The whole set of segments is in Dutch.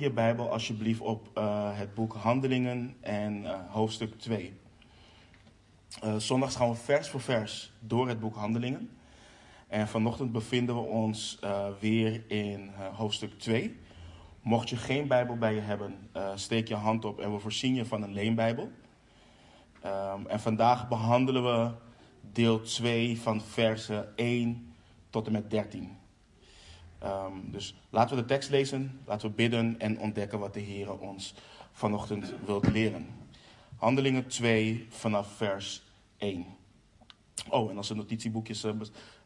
je Bijbel alsjeblieft op uh, het boek Handelingen en uh, hoofdstuk 2. Uh, zondags gaan we vers voor vers door het boek Handelingen. En vanochtend bevinden we ons weer in hoofdstuk 2. Mocht je geen Bijbel bij je hebben, steek je hand op en we voorzien je van een leenbijbel. Um, en vandaag behandelen we deel 2 van versen 1 tot en met 13. Um, dus laten we de tekst lezen, laten we bidden en ontdekken wat de Heer ons vanochtend wilt leren. Handelingen 2 vanaf vers 1. Oh, en als er notitieboekjes uh,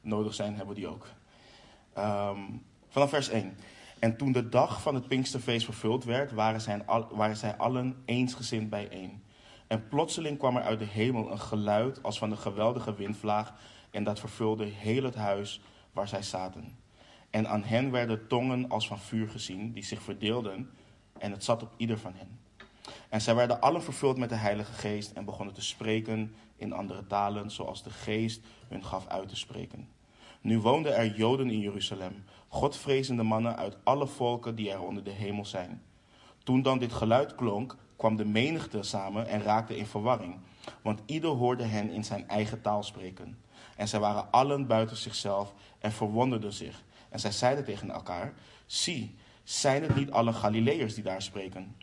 nodig zijn, hebben we die ook. Um, vanaf vers 1. En toen de dag van het Pinksterfeest vervuld werd, waren zij, waren zij allen eensgezind bijeen. En plotseling kwam er uit de hemel een geluid als van een geweldige windvlaag, en dat vervulde heel het huis waar zij zaten. En aan hen werden tongen als van vuur gezien, die zich verdeelden, en het zat op ieder van hen. En zij werden allen vervuld met de Heilige Geest en begonnen te spreken in andere talen, zoals de Geest hun gaf uit te spreken. Nu woonden er Joden in Jeruzalem, godvrezende mannen uit alle volken die er onder de hemel zijn. Toen dan dit geluid klonk, kwam de menigte samen en raakte in verwarring, want ieder hoorde hen in zijn eigen taal spreken. En zij waren allen buiten zichzelf en verwonderden zich. En zij zeiden tegen elkaar: Zie, zijn het niet alle Galileërs die daar spreken?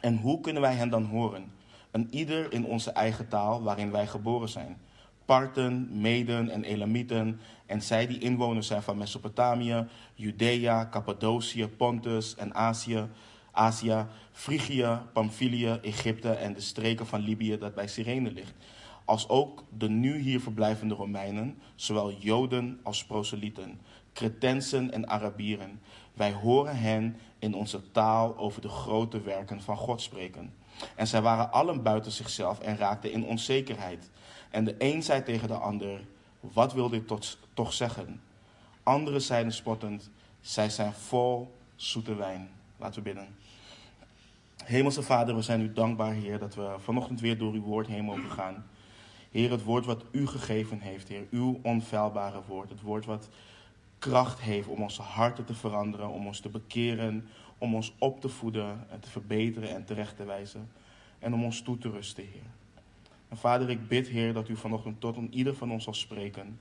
En hoe kunnen wij hen dan horen? Een ieder in onze eigen taal waarin wij geboren zijn. Parten, Meden en Elamieten, en zij die inwoners zijn van Mesopotamië, Judea, Cappadocië, Pontus en Azië, Azië, Frigië, Pamphylië, Egypte en de streken van Libië dat bij Cyrene ligt. Als ook de nu hier verblijvende Romeinen, zowel Joden als proselyten. Cretensen en Arabieren. Wij horen hen in onze taal over de grote werken van God spreken. En zij waren allen buiten zichzelf en raakten in onzekerheid. En de een zei tegen de ander: Wat wil dit toch zeggen? Anderen zeiden spottend: Zij zijn vol zoete wijn. Laten we bidden. Hemelse Vader, we zijn u dankbaar, Heer, dat we vanochtend weer door uw woord heen mogen gaan. Heer, het woord wat u gegeven heeft, Heer, uw onfeilbare woord. Het woord wat kracht heeft om onze harten te veranderen, om ons te bekeren, om ons op te voeden en te verbeteren en terecht te wijzen. En om ons toe te rusten, Heer. En Vader, ik bid, Heer, dat u vanochtend tot om ieder van ons zal spreken.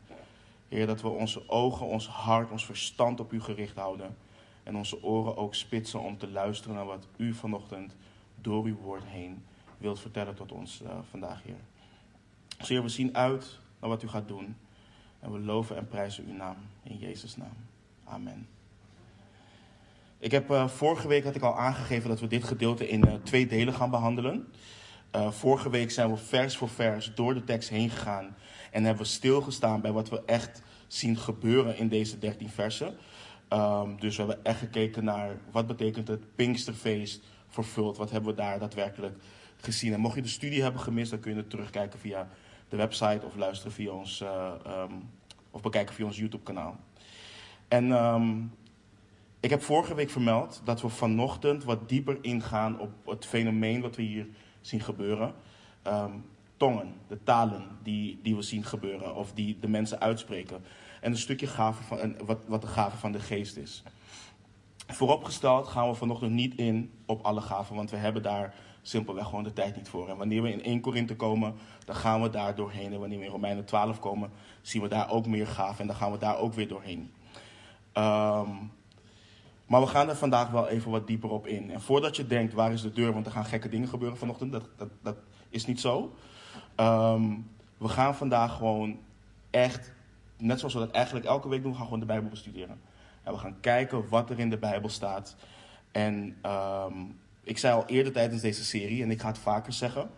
Heer, dat we onze ogen, ons hart, ons verstand op u gericht houden. En onze oren ook spitsen om te luisteren naar wat u vanochtend door uw woord heen wilt vertellen tot ons uh, vandaag, Heer. Heer, we zien uit naar wat u gaat doen. En we loven en prijzen uw naam. In Jezus' naam. Amen. Ik heb, uh, vorige week had ik al aangegeven dat we dit gedeelte in uh, twee delen gaan behandelen. Uh, vorige week zijn we vers voor vers door de tekst heen gegaan. En hebben we stilgestaan bij wat we echt zien gebeuren in deze 13 versen. Um, dus we hebben echt gekeken naar wat betekent het Pinksterfeest vervuld. Wat hebben we daar daadwerkelijk gezien. En mocht je de studie hebben gemist, dan kun je het terugkijken via de website of luisteren via ons, uh, um, of bekijken via ons YouTube-kanaal. En um, ik heb vorige week vermeld dat we vanochtend wat dieper ingaan op het fenomeen wat we hier zien gebeuren. Um, tongen, de talen die, die we zien gebeuren of die de mensen uitspreken. En een stukje gave van, wat, wat de gave van de geest is. Vooropgesteld gaan we vanochtend niet in op alle gaven, want we hebben daar simpelweg gewoon de tijd niet voor. En wanneer we in 1 Korinthe komen, dan gaan we daar doorheen. En wanneer we in Romeinen 12 komen, zien we daar ook meer gaven en dan gaan we daar ook weer doorheen. Um, maar we gaan er vandaag wel even wat dieper op in. En voordat je denkt, waar is de deur, want er gaan gekke dingen gebeuren vanochtend, dat, dat, dat is niet zo. Um, we gaan vandaag gewoon echt, net zoals we dat eigenlijk elke week doen, we gaan gewoon de Bijbel bestuderen. En we gaan kijken wat er in de Bijbel staat. En um, ik zei al eerder tijdens deze serie, en ik ga het vaker zeggen.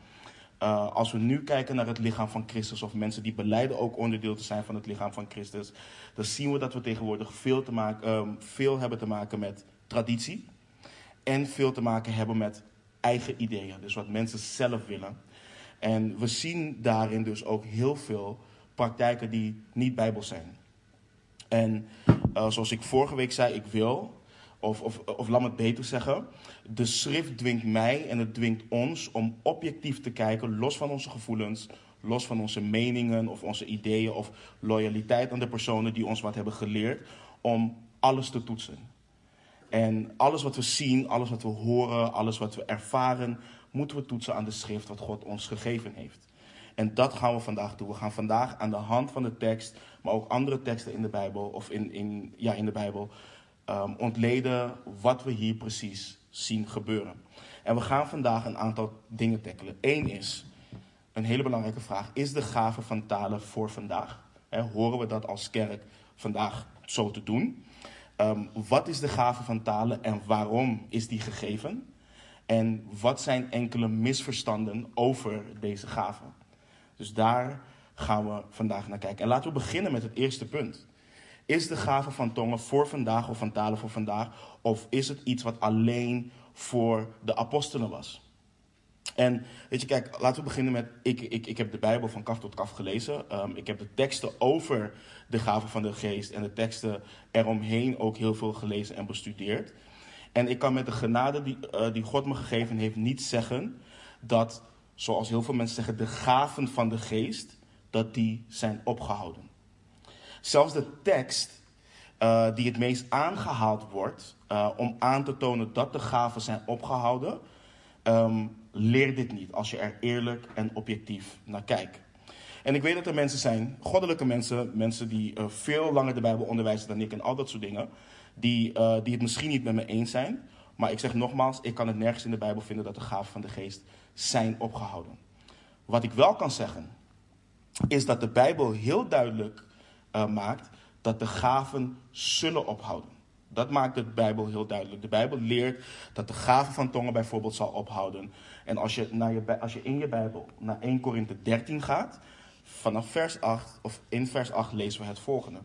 Uh, als we nu kijken naar het lichaam van Christus, of mensen die beleiden ook onderdeel te zijn van het lichaam van Christus, dan zien we dat we tegenwoordig veel, te maken, um, veel hebben te maken met traditie. En veel te maken hebben met eigen ideeën, dus wat mensen zelf willen. En we zien daarin dus ook heel veel praktijken die niet bijbels zijn. En uh, zoals ik vorige week zei, ik wil of, of, of laat me het beter zeggen. De schrift dwingt mij en het dwingt ons om objectief te kijken, los van onze gevoelens, los van onze meningen of onze ideeën of loyaliteit aan de personen die ons wat hebben geleerd, om alles te toetsen. En alles wat we zien, alles wat we horen, alles wat we ervaren, moeten we toetsen aan de schrift wat God ons gegeven heeft. En dat gaan we vandaag doen. We gaan vandaag aan de hand van de tekst, maar ook andere teksten in de Bijbel, of in, in, ja, in de Bijbel, um, ontleden wat we hier precies zien gebeuren. En we gaan vandaag een aantal dingen tackelen. Eén is, een hele belangrijke vraag, is de gave van talen voor vandaag? horen we dat als kerk vandaag zo te doen? Um, wat is de gave van talen en waarom is die gegeven? En wat zijn enkele misverstanden over deze gave? Dus daar gaan we vandaag naar kijken. En laten we beginnen met het eerste punt. Is de gave van tongen voor vandaag of van talen voor vandaag? Of is het iets wat alleen voor de apostelen was? En weet je, kijk, laten we beginnen met. Ik, ik, ik heb de Bijbel van kaf tot kaf gelezen. Um, ik heb de teksten over de gave van de geest en de teksten eromheen ook heel veel gelezen en bestudeerd. En ik kan met de genade die, uh, die God me gegeven heeft niet zeggen dat, zoals heel veel mensen zeggen, de gaven van de geest, dat die zijn opgehouden. Zelfs de tekst uh, die het meest aangehaald wordt uh, om aan te tonen dat de gaven zijn opgehouden, um, leer dit niet als je er eerlijk en objectief naar kijkt. En ik weet dat er mensen zijn, goddelijke mensen, mensen die uh, veel langer de Bijbel onderwijzen dan ik en al dat soort dingen, die, die het misschien niet met me eens zijn. Maar ik zeg nogmaals, ik kan het nergens in de Bijbel vinden dat de gaven van de geest zijn opgehouden. Wat ik wel kan zeggen, is dat de Bijbel heel duidelijk uh, maakt dat de gaven zullen ophouden. Dat maakt de Bijbel heel duidelijk. De Bijbel leert dat de gave van tongen bijvoorbeeld zal ophouden. En als je, naar je, als je in je Bijbel naar 1 Korinthe 13 gaat, vanaf vers 8, of in vers 8 lezen we het volgende.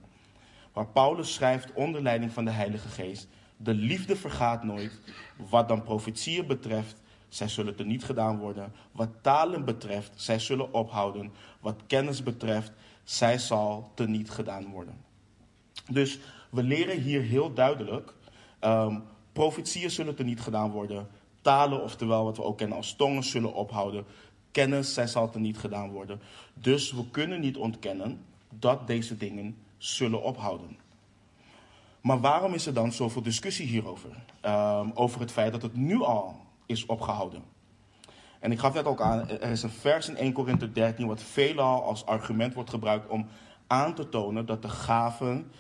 Waar Paulus schrijft onder leiding van de Heilige Geest: De liefde vergaat nooit. Wat dan profetieën betreft, zij zullen er niet gedaan worden. Wat talen betreft, zij zullen ophouden. Wat kennis betreft, zij zal niet gedaan worden. Dus we leren hier heel duidelijk: um, profetieën zullen er niet gedaan worden. Talen, oftewel wat we ook kennen als tongen, zullen ophouden. Kennis, zij zal er niet gedaan worden. Dus we kunnen niet ontkennen dat deze dingen zullen ophouden. Maar waarom is er dan zoveel discussie hierover? Um, over het feit dat het nu al is opgehouden. En ik gaf net ook aan, er is een vers in 1 Korinthe 13 wat veelal als argument wordt gebruikt om aan te tonen dat de gaven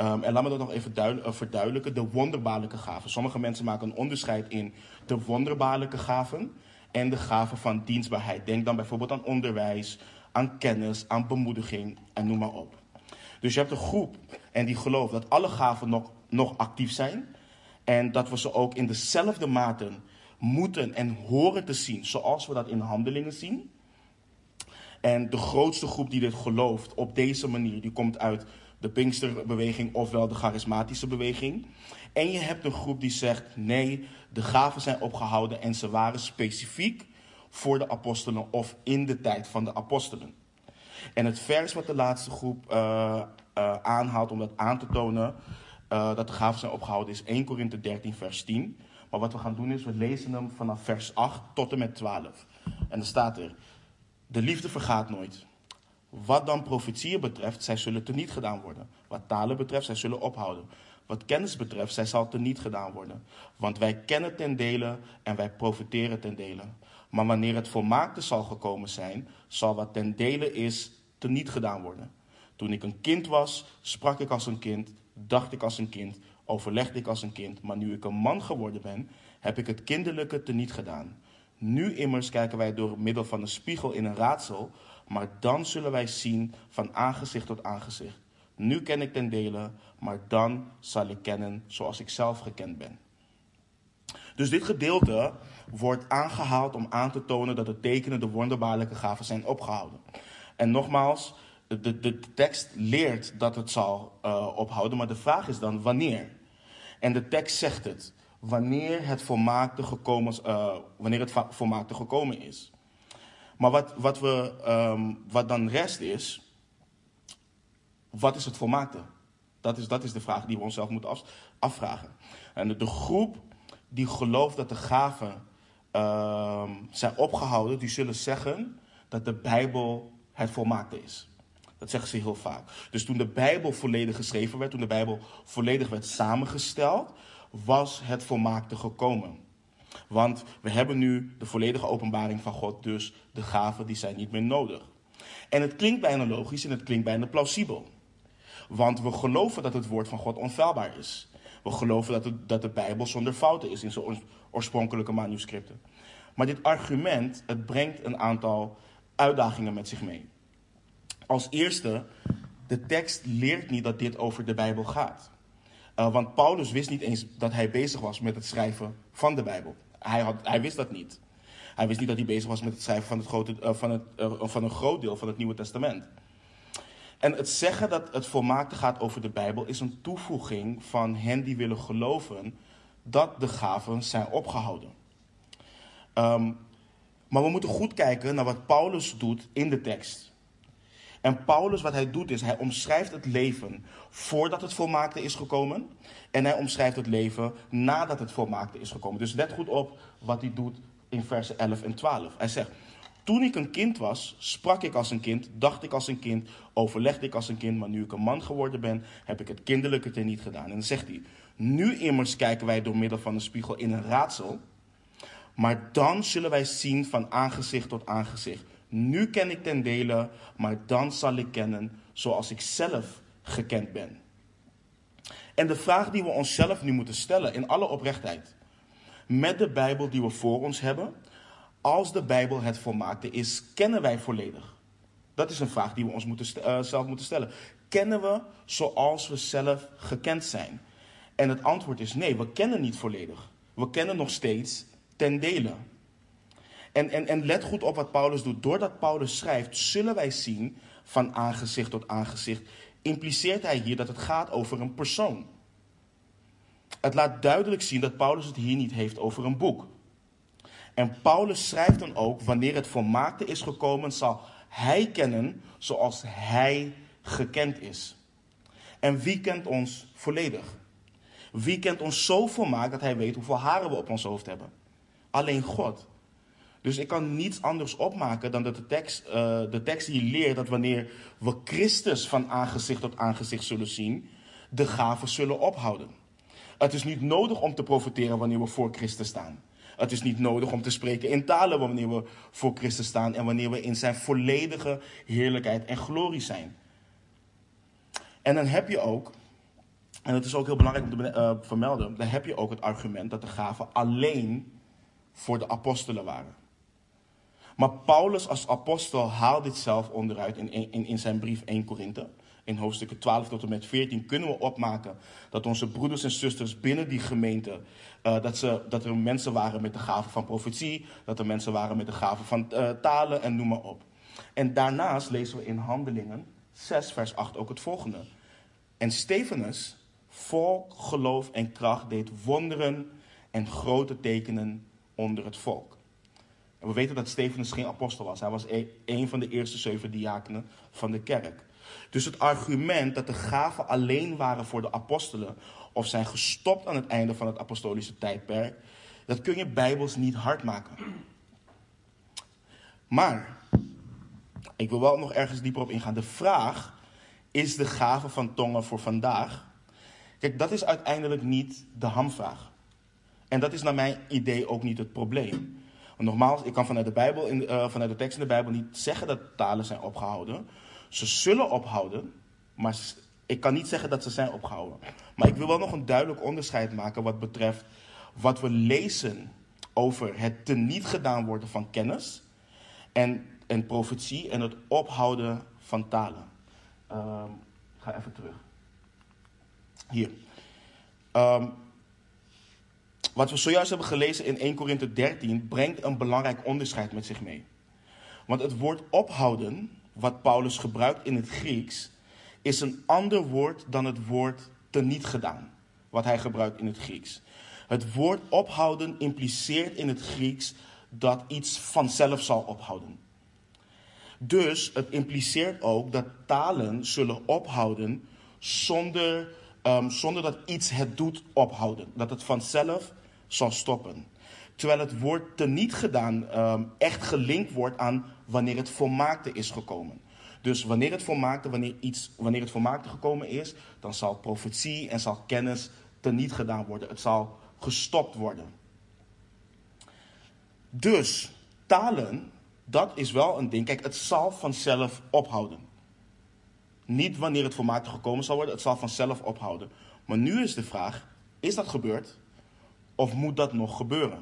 Um, en laat me dat nog even uh, verduidelijken. De wonderbaarlijke gaven. Sommige mensen maken een onderscheid in de wonderbaarlijke gaven en de gaven van dienstbaarheid. Denk dan bijvoorbeeld aan onderwijs, aan kennis, aan bemoediging en noem maar op. Dus je hebt een groep en die gelooft dat alle gaven nog, nog actief zijn. En dat we ze ook in dezelfde mate moeten en horen te zien, zoals we dat in handelingen zien. En de grootste groep die dit gelooft op deze manier, die komt uit de Pinksterbeweging ofwel de charismatische beweging. En je hebt een groep die zegt: nee, de gaven zijn opgehouden en ze waren specifiek voor de apostelen of in de tijd van de apostelen. En het vers wat de laatste groep uh, uh, aanhaalt om dat aan te tonen, uh, dat de gaven zijn opgehouden, is 1 Korinthe 13, vers 10. Maar wat we gaan doen is, we lezen hem vanaf vers 8 tot en met 12. En er staat er, de liefde vergaat nooit. Wat dan profetieën betreft, zij zullen niet gedaan worden. Wat talen betreft, zij zullen ophouden. Wat kennis betreft, zij zal niet gedaan worden. Want wij kennen ten dele en wij profiteren ten dele. Maar wanneer het volmaakte zal gekomen zijn, zal wat ten dele is, niet gedaan worden. Toen ik een kind was, sprak ik als een kind, dacht ik als een kind, overlegde ik als een kind. Maar nu ik een man geworden ben, heb ik het kinderlijke niet gedaan. Nu immers kijken wij door middel van een spiegel in een raadsel maar dan zullen wij zien van aangezicht tot aangezicht. Nu ken ik ten dele, maar dan zal ik kennen zoals ik zelf gekend ben. Dus dit gedeelte wordt aangehaald om aan te tonen dat de tekenen, de wonderbaarlijke gaven zijn opgehouden. En nogmaals, de, de, tekst leert dat het zal uh, ophouden, maar de vraag is dan wanneer. En de tekst zegt het, wanneer het volmaakte gekomen, uh, wanneer het gekomen is. Maar wat, wat, we, um, wat dan rest is, wat is het volmaakte? Dat is, dat is de vraag die we onszelf moeten af, afvragen. En de, groep die gelooft dat de gaven um, zijn opgehouden, die zullen zeggen dat de Bijbel het volmaakte is. Dat zeggen ze heel vaak. Dus toen de Bijbel volledig geschreven werd, toen de Bijbel volledig werd samengesteld, was het volmaakte gekomen. Want we hebben nu de volledige openbaring van God, dus de gaven die zijn niet meer nodig. En het klinkt bijna logisch en het klinkt bijna plausibel. Want we geloven dat het woord van God onfeilbaar is. We geloven dat, dat de Bijbel zonder fouten is in zijn oorspronkelijke manuscripten. Maar dit argument, het brengt een aantal uitdagingen met zich mee. Als eerste, de tekst leert niet dat dit over de Bijbel gaat. Uh, want Paulus wist niet eens dat hij bezig was met het schrijven van de Bijbel. Hij, had, hij wist dat niet. Hij wist niet dat hij bezig was met het schrijven van, het grote, uh, van, het, uh, van een groot deel van het Nieuwe Testament. En het zeggen dat het volmaakte gaat over de Bijbel is een toevoeging van hen die willen geloven dat de gaven zijn opgehouden. Um, maar we moeten goed kijken naar wat Paulus doet in de tekst. En Paulus, wat hij doet, is hij omschrijft het leven voordat het volmaakte is gekomen. En hij omschrijft het leven nadat het volmaakte is gekomen. Dus let goed op wat hij doet in versen 11 en 12. Hij zegt, toen ik een kind was, sprak ik als een kind, dacht ik als een kind, overlegde ik als een kind. Maar nu ik een man geworden ben, heb ik het kinderlijke niet gedaan. En dan zegt hij, nu immers kijken wij door middel van een spiegel in een raadsel. Maar dan zullen wij zien van aangezicht tot aangezicht. Nu ken ik ten dele, maar dan zal ik kennen zoals ik zelf gekend ben. En de vraag die we onszelf nu moeten stellen, in alle oprechtheid, met de Bijbel die we voor ons hebben, als de Bijbel het volmaakte is, kennen wij volledig? Dat is een vraag die we ons moeten, uh, zelf moeten stellen. Kennen we zoals we zelf gekend zijn? En het antwoord is nee, we kennen niet volledig. We kennen nog steeds ten dele. En, en, en let goed op wat Paulus doet. Doordat Paulus schrijft, zullen wij zien van aangezicht tot aangezicht. Impliceert hij hier dat het gaat over een persoon. Het laat duidelijk zien dat Paulus het hier niet heeft over een boek. En Paulus schrijft dan ook, wanneer het volmaakte is gekomen, zal hij kennen zoals hij gekend is. En wie kent ons volledig? Wie kent ons zo volmaakt dat hij weet hoeveel haren we op ons hoofd hebben? Alleen God. Dus ik kan niets anders opmaken dan dat de tekst, uh, de tekst hier leert dat wanneer we Christus van aangezicht tot aangezicht zullen zien, de gaven zullen ophouden. Het is niet nodig om te profiteren wanneer we voor Christus staan. Het is niet nodig om te spreken in talen wanneer we voor Christus staan en wanneer we in zijn volledige heerlijkheid en glorie zijn. En dan heb je ook, en dat is ook heel belangrijk om te uh, vermelden, dan heb je ook het argument dat de gaven alleen voor de apostelen waren. Maar Paulus als apostel haalt dit zelf onderuit in, in, in zijn brief 1 Korinthe. In hoofdstukken 12 tot en met 14 kunnen we opmaken dat onze broeders en zusters binnen die gemeente, uh, dat, ze, dat er mensen waren met de gave van profetie, dat er mensen waren met de gave van uh, talen en noem maar op. En daarnaast lezen we in Handelingen 6 vers 8 ook het volgende. En Stefanus, vol geloof en kracht, deed wonderen en grote tekenen onder het volk. En we weten dat Stefanus geen apostel was. Hij was e-, een van de eerste zeven diakenen van de kerk. Dus het argument dat de gaven alleen waren voor de apostelen of zijn gestopt aan het einde van het apostolische tijdperk, dat kun je bijbels niet hard maken. Maar, ik wil wel nog ergens dieper op ingaan. De vraag, is de gave van tongen voor vandaag? Kijk, dat is uiteindelijk niet de hamvraag. En dat is naar mijn idee ook niet het probleem. Want nogmaals, ik kan vanuit de, Bijbel, in, uh, vanuit de tekst in de Bijbel niet zeggen dat talen zijn opgehouden. Ze zullen ophouden, maar ik kan niet zeggen dat ze zijn opgehouden. Maar ik wil wel nog een duidelijk onderscheid maken wat betreft wat we lezen over het teniet gedaan worden van kennis en, en profetie en het ophouden van talen. Ik ga even terug. Hier. Um, wat we zojuist hebben gelezen in 1 Korinthe 13 brengt een belangrijk onderscheid met zich mee. Want het woord ophouden, wat Paulus gebruikt in het Grieks, is een ander woord dan het woord teniet gedaan, wat hij gebruikt in het Grieks. Het woord ophouden impliceert in het Grieks dat iets vanzelf zal ophouden. Dus het impliceert ook dat talen zullen ophouden zonder, um, zonder dat iets het doet ophouden. Dat het vanzelf zal stoppen. Terwijl het woord teniet gedaan um, echt gelinkt wordt aan wanneer het volmaakte is gekomen. Dus wanneer het volmaakte, wanneer, iets, wanneer het volmaakte gekomen is, dan zal profetie en zal kennis teniet gedaan worden. Het zal gestopt worden. Dus talen, dat is wel een ding. Kijk, het zal vanzelf ophouden. Niet wanneer het volmaakte gekomen zal worden, het zal vanzelf ophouden. Maar nu is de vraag: is dat gebeurd? Of moet dat nog gebeuren?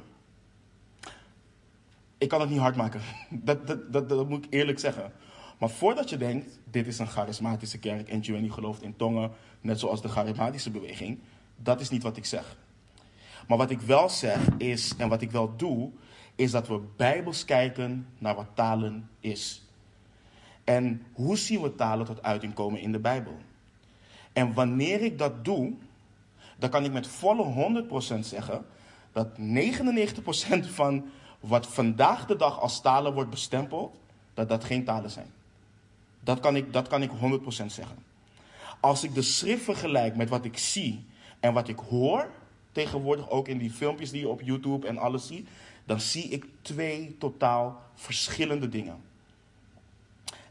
Ik kan het niet hard maken. Dat, dat, dat, moet ik eerlijk zeggen. Maar voordat je denkt, dit is een charismatische kerk en Giovanni gelooft in tongen, net zoals de charismatische beweging, dat is niet wat ik zeg. Maar wat ik wel zeg is, en wat ik wel doe, is dat we bijbels kijken naar wat talen is. En hoe zien we talen tot uiting komen in de Bijbel? En wanneer ik dat doe, dan kan ik met volle 100% zeggen dat 99% van wat vandaag de dag als talen wordt bestempeld, dat dat geen talen zijn. Dat kan ik, dat kan ik 100% zeggen. Als ik de schrift vergelijk met wat ik zie en wat ik hoor, tegenwoordig ook in die filmpjes die je op YouTube en alles ziet, dan zie ik twee totaal verschillende dingen.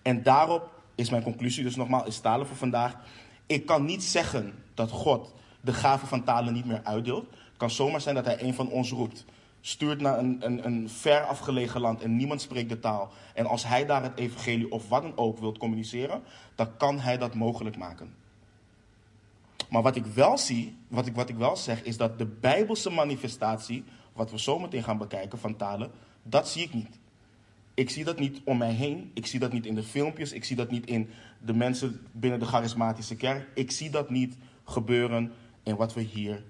En daarop is mijn conclusie dus nogmaals, is talen voor vandaag. Ik kan niet zeggen dat God de gave van talen niet meer uitdeelt. Kan zomaar zijn dat hij een van ons roept. Stuurt naar een, een, een ver afgelegen land en niemand spreekt de taal. En als hij daar het evangelie of wat dan ook wilt communiceren, dan kan hij dat mogelijk maken. Maar wat ik wel zie, wat ik, wat ik wel zeg, is dat de Bijbelse manifestatie, wat we zo meteen gaan bekijken van talen, dat zie ik niet. Ik zie dat niet om mij heen. Ik zie dat niet in de filmpjes. Ik zie dat niet in de mensen binnen de charismatische kerk. Ik zie dat niet gebeuren in wat we hier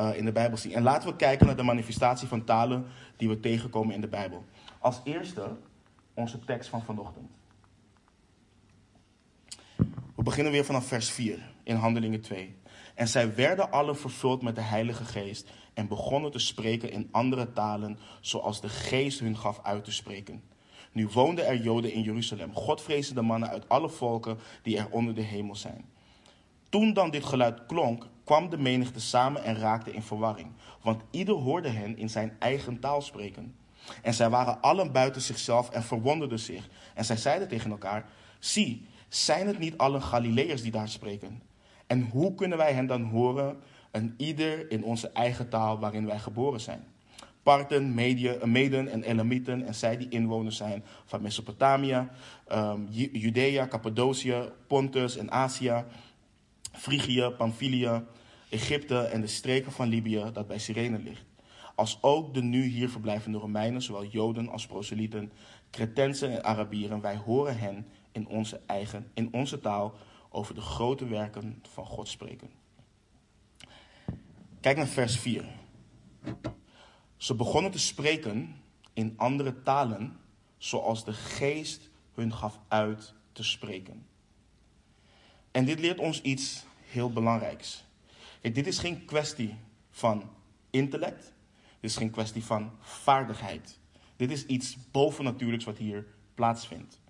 uh, in de Bijbel zien. En laten we kijken naar de manifestatie van talen die we tegenkomen in de Bijbel. Als eerste onze tekst van vanochtend. We beginnen weer vanaf vers 4 in Handelingen 2. En zij werden alle vervuld met de Heilige Geest en begonnen te spreken in andere talen, zoals de Geest hun gaf uit te spreken. Nu woonden er Joden in Jeruzalem, godvrezende mannen uit alle volken die er onder de hemel zijn. Toen dan dit geluid klonk, kwam de menigte samen en raakte in verwarring, want ieder hoorde hen in zijn eigen taal spreken. En zij waren allen buiten zichzelf en verwonderden zich. En zij zeiden tegen elkaar: Zie, zijn het niet allen Galileërs die daar spreken? En hoe kunnen wij hen dan horen, een ieder in onze eigen taal waarin wij geboren zijn? Parten, Meden en Elamieten en zij die inwoners zijn van Mesopotamia, um, Judea, Cappadocië, Pontus en Azië, Frigië, Pamphylia, Egypte en de streken van Libië dat bij Cyrene ligt. Als ook de nu hier verblijvende Romeinen, zowel Joden als proselyten, Cretensen en Arabieren, wij horen hen in onze eigen, in onze taal over de grote werken van God spreken. Kijk naar vers 4. Ze begonnen te spreken in andere talen, zoals de geest hun gaf uit te spreken. En dit leert ons iets heel belangrijks. Dit is geen kwestie van intellect. Dit is geen kwestie van vaardigheid. Dit is iets bovennatuurlijks wat hier plaatsvindt.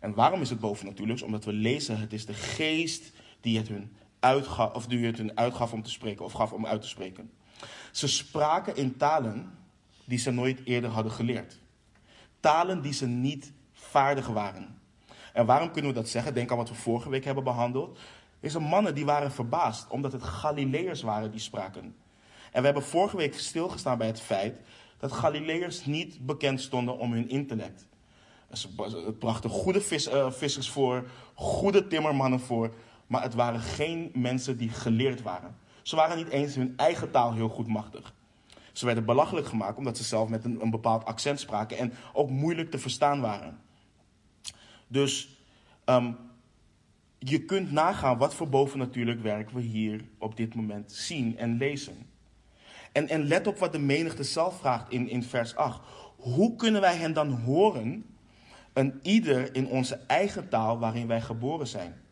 En waarom is het bovennatuurlijks? Omdat we lezen, het is de geest die het hun uitgaf, of die het hun uitgaf om te spreken, of gaf om uit te spreken. Ze spraken in talen die ze nooit eerder hadden geleerd. Talen die ze niet vaardig waren. En waarom kunnen we dat zeggen? Denk aan wat we vorige week hebben behandeld. Deze mannen die waren verbaasd, omdat het Galileërs waren die spraken. En we hebben vorige week stilgestaan bij het feit dat Galileërs niet bekend stonden om hun intellect. Ze brachten goede vis, uh, vissers voor, goede timmermannen voor, maar het waren geen mensen die geleerd waren. Ze waren niet eens hun eigen taal heel goed machtig. Ze werden belachelijk gemaakt omdat ze zelf met een, een bepaald accent spraken en ook moeilijk te verstaan waren. Dus um, je kunt nagaan wat voor bovennatuurlijk werk we hier op dit moment zien en lezen. En, en let op wat de menigte zelf vraagt in, in vers 8. Hoe kunnen wij hen dan horen, een ieder in onze eigen taal waarin wij geboren zijn?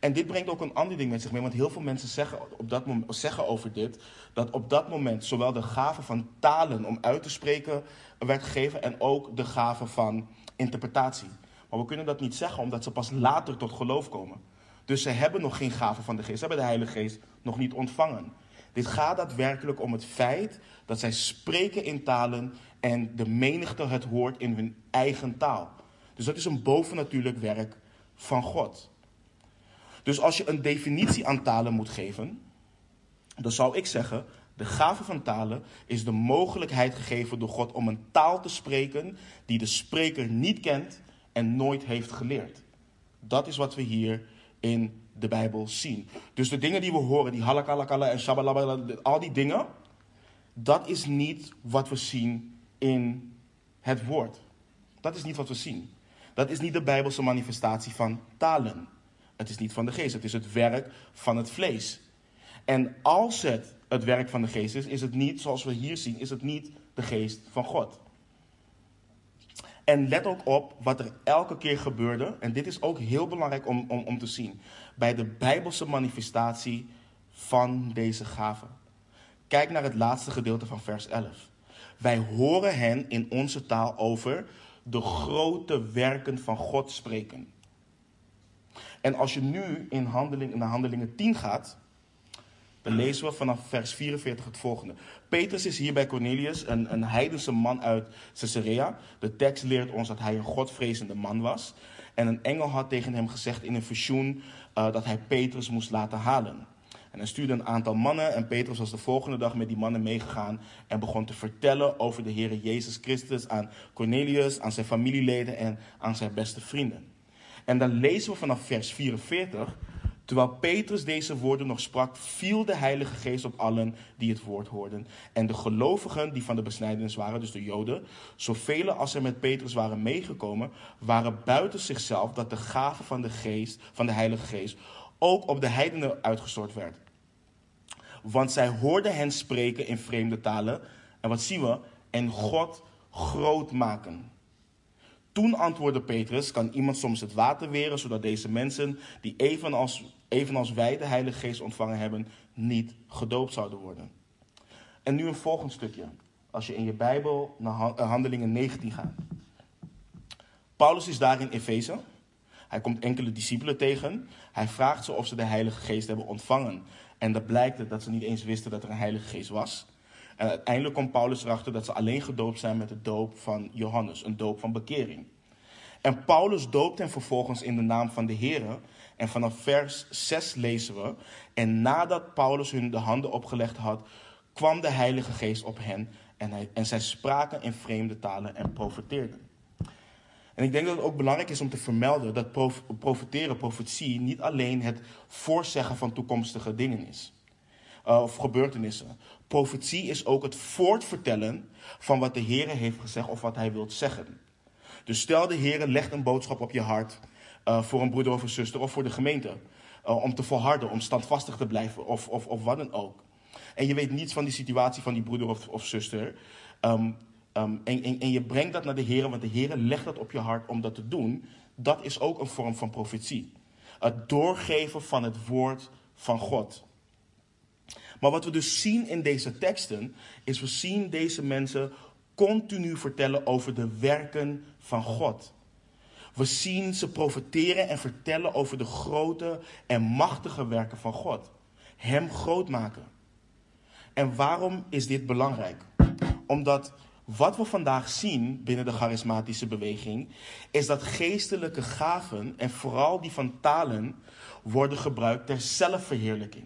En dit brengt ook een ander ding met zich mee, want heel veel mensen zeggen, op dat moment, zeggen over dit, dat op dat moment zowel de gave van talen om uit te spreken werd gegeven en ook de gave van interpretatie. Maar we kunnen dat niet zeggen omdat ze pas later tot geloof komen. Dus ze hebben nog geen gave van de geest. Ze hebben de Heilige Geest nog niet ontvangen. Dit gaat daadwerkelijk om het feit dat zij spreken in talen en de menigte het hoort in hun eigen taal. Dus dat is een bovennatuurlijk werk van God. Dus als je een definitie aan talen moet geven, dan zou ik zeggen, de gave van talen is de mogelijkheid gegeven door God om een taal te spreken die de spreker niet kent en nooit heeft geleerd. Dat is wat we hier in de Bijbel zien. Dus de dingen die we horen, die halakalakala en shabalabala, al die dingen, dat is niet wat we zien in het woord. Dat is niet wat we zien. Dat is niet de Bijbelse manifestatie van talen. Het is niet van de geest, het is het werk van het vlees. En als het het werk van de geest is, is het niet, zoals we hier zien, is het niet de geest van God. En let ook op wat er elke keer gebeurde. En dit is ook heel belangrijk om, om, om te zien. Bij de Bijbelse manifestatie van deze gave. Kijk naar het laatste gedeelte van vers 11. Wij horen hen in onze taal over de grote werken van God spreken. En als je nu in handeling, naar handelingen 10 gaat, dan lezen we vanaf vers 44 het volgende. Petrus is hier bij Cornelius, een, een heidense man uit Caesarea. De tekst leert ons dat hij een godvrezende man was. En een engel had tegen hem gezegd in een visioen uh, dat hij Petrus moest laten halen. En hij stuurde een aantal mannen en Petrus was de volgende dag met die mannen meegegaan en begon te vertellen over de Heer Jezus Christus aan Cornelius, aan zijn familieleden en aan zijn beste vrienden. En dan lezen we vanaf vers 44 Terwijl Petrus deze woorden nog sprak, viel de Heilige Geest op allen die het woord hoorden. En de gelovigen die van de besnijdenis waren, dus de Joden, zoveel als er met Petrus waren meegekomen, waren buiten zichzelf dat de gave van de Geest, van de Heilige Geest, ook op de heidenen uitgestort werd. Want zij hoorden hen spreken in vreemde talen. En wat zien we? En God groot maken. Toen antwoordde Petrus: Kan iemand soms het water weren, zodat deze mensen, die evenals, evenals wij de Heilige Geest ontvangen hebben, niet gedoopt zouden worden? En nu een volgend stukje. Als je in je Bijbel naar eh, Handelingen 19 gaat. Paulus is daar in Efeze. Hij komt enkele discipelen tegen. Hij vraagt ze of ze de Heilige Geest hebben ontvangen. En dat blijkt dat ze niet eens wisten dat er een Heilige Geest was. En uiteindelijk komt Paulus erachter dat ze alleen gedoopt zijn met de doop van Johannes, een doop van bekering. En Paulus doopt hen vervolgens in de naam van de Heer. En vanaf vers 6 lezen we: En nadat Paulus hun de handen opgelegd had, kwam de Heilige Geest op hen. En, zij spraken in vreemde talen en profeteerden. En ik denk dat het ook belangrijk is om te vermelden dat profeteren, profetie, niet alleen het voorzeggen van toekomstige dingen is. Uh, of gebeurtenissen. Profetie is ook het voortvertellen van wat de Heer heeft gezegd of wat hij wil zeggen. Dus stel de Heer legt een boodschap op je hart uh, voor een broeder of een zuster of voor de gemeente. Uh, om te volharden, om standvastig te blijven of, of, of wat dan ook. En je weet niets van die situatie van die broeder of, of zuster. Um, um, en, en, en, je brengt dat naar de Heer, want de Heer legt dat op je hart om dat te doen. Dat is ook een vorm van profetie. Het doorgeven van het woord van God. Maar wat we dus zien in deze teksten, is we zien deze mensen continu vertellen over de werken van God. We zien ze profeteren en vertellen over de grote en machtige werken van God. Hem groot maken. En waarom is dit belangrijk? Omdat wat we vandaag zien binnen de charismatische beweging, is dat geestelijke gaven, en vooral die van talen, worden gebruikt ter zelfverheerlijking.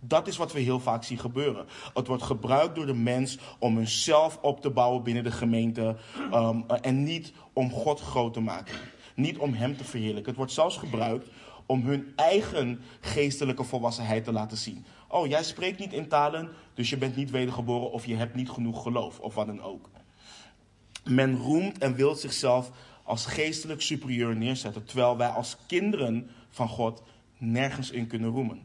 Dat is wat we heel vaak zien gebeuren. Het wordt gebruikt door de mens om hunzelf op te bouwen binnen de gemeente um, en niet om God groot te maken. Niet om Hem te verheerlijken. Het wordt zelfs gebruikt om hun eigen geestelijke volwassenheid te laten zien. Oh, jij spreekt niet in talen, dus je bent niet wedergeboren of je hebt niet genoeg geloof of wat dan ook. Men roemt en wil zichzelf als geestelijk superieur neerzetten, terwijl wij als kinderen van God nergens in kunnen roemen.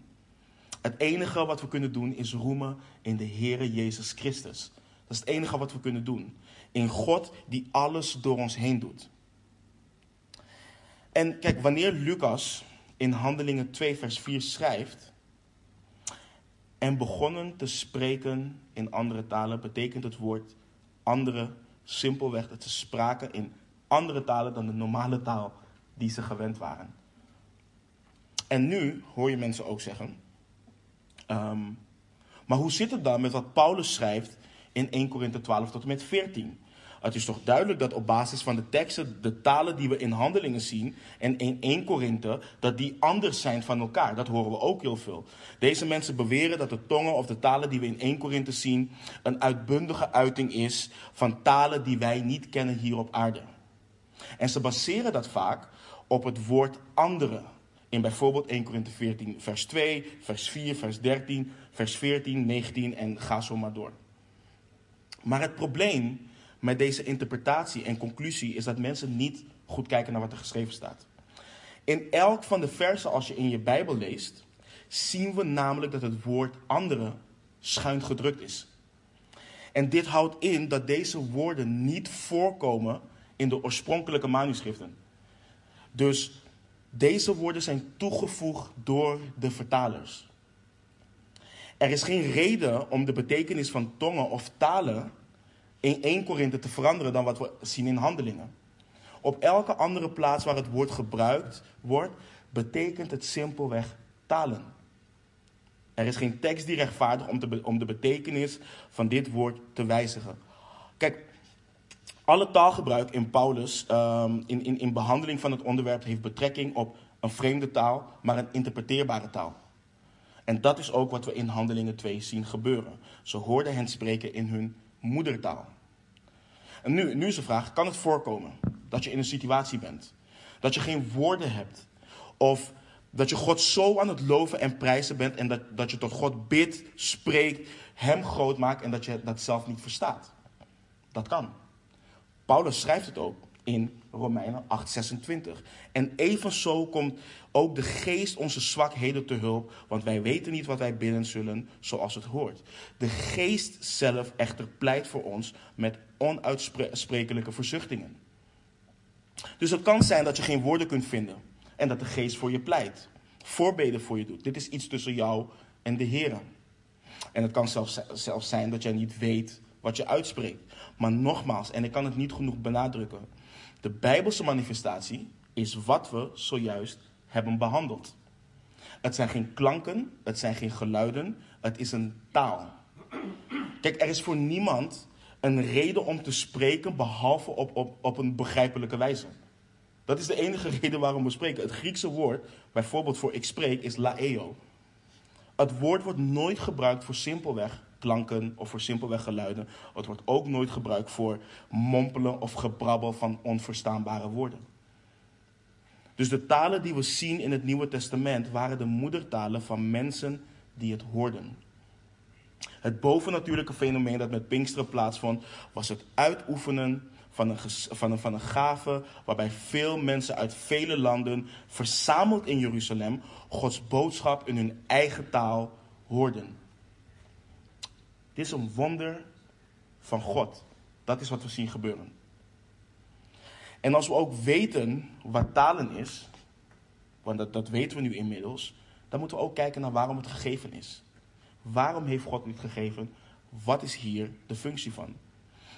Het enige wat we kunnen doen is roemen in de Heere Jezus Christus. Dat is het enige wat we kunnen doen. In God die alles door ons heen doet. En kijk, wanneer Lucas in Handelingen 2, vers 4 schrijft. En begonnen te spreken in andere talen, betekent het woord andere simpelweg dat ze spraken in andere talen dan de normale taal die ze gewend waren. En nu hoor je mensen ook zeggen. Um, maar hoe zit het dan met wat Paulus schrijft in 1 Korinthe 12 tot en met 14? Het is toch duidelijk dat op basis van de teksten de talen die we in handelingen zien en in 1 Korinthe, dat die anders zijn van elkaar. Dat horen we ook heel veel. Deze mensen beweren dat de tongen of de talen die we in 1 Korinthe zien een uitbundige uiting is van talen die wij niet kennen hier op aarde. En ze baseren dat vaak op het woord andere. In bijvoorbeeld 1 Korinthe 14, vers 2, vers 4, vers 13, vers 14, 19 en ga zo maar door. Maar het probleem met deze interpretatie en conclusie is dat mensen niet goed kijken naar wat er geschreven staat. In elk van de versen als je in je Bijbel leest, zien we namelijk dat het woord andere schuin gedrukt is. En dit houdt in dat deze woorden niet voorkomen in de oorspronkelijke manuscripten. Dus deze woorden zijn toegevoegd door de vertalers. Er is geen reden om de betekenis van tongen of talen in 1 Korinthe te veranderen dan wat we zien in handelingen. Op elke andere plaats waar het woord gebruikt wordt, betekent het simpelweg talen. Er is geen tekst die rechtvaardigt om, om de betekenis van dit woord te wijzigen. Kijk, alle taalgebruik in Paulus, um, in, in, in behandeling van het onderwerp, heeft betrekking op een vreemde taal, maar een interpreteerbare taal. En dat is ook wat we in Handelingen 2 zien gebeuren. Ze hoorden hen spreken in hun moedertaal. En nu, nu is de vraag: kan het voorkomen dat je in een situatie bent, dat je geen woorden hebt, of dat je God zo aan het loven en prijzen bent en dat, dat je tot God bidt, spreekt, Hem groot maakt en dat je dat zelf niet verstaat? Dat kan. Paulus schrijft het ook in Romeinen 8:26. En evenzo komt ook de geest onze zwakheden te hulp, want wij weten niet wat wij bidden zullen zoals het hoort. De geest zelf echter pleit voor ons met onuitsprekelijke verzuchtingen. Dus het kan zijn dat je geen woorden kunt vinden en dat de geest voor je pleit, voorbeden voor je doet. Dit is iets tussen jou en de Heer. En het kan zelfs, zelfs zijn dat jij niet weet wat je uitspreekt. Maar nogmaals, en ik kan het niet genoeg benadrukken, de Bijbelse manifestatie is wat we zojuist hebben behandeld. Het zijn geen klanken, het zijn geen geluiden, het is een taal. Kijk, er is voor niemand een reden om te spreken behalve op, op, op een begrijpelijke wijze. Dat is de enige reden waarom we spreken. Het Griekse woord, bijvoorbeeld voor ik spreek, is laeo. Het woord wordt nooit gebruikt voor simpelweg klanken of voor simpelweg geluiden. Het wordt ook nooit gebruikt voor mompelen of gebrabbel van onverstaanbare woorden. Dus de talen die we zien in het Nieuwe Testament waren de moedertalen van mensen die het hoorden. Het bovennatuurlijke fenomeen dat met Pinksteren plaatsvond, was het uitoefenen van een, van, een, van een gave waarbij veel mensen uit vele landen, verzameld in Jeruzalem, Gods boodschap in hun eigen taal hoorden. Dit is een wonder van God. Dat is wat we zien gebeuren. En als we ook weten wat talen is, want dat, dat weten we nu inmiddels, dan moeten we ook kijken naar waarom het gegeven is. Waarom heeft God dit gegeven? Wat is hier de functie van?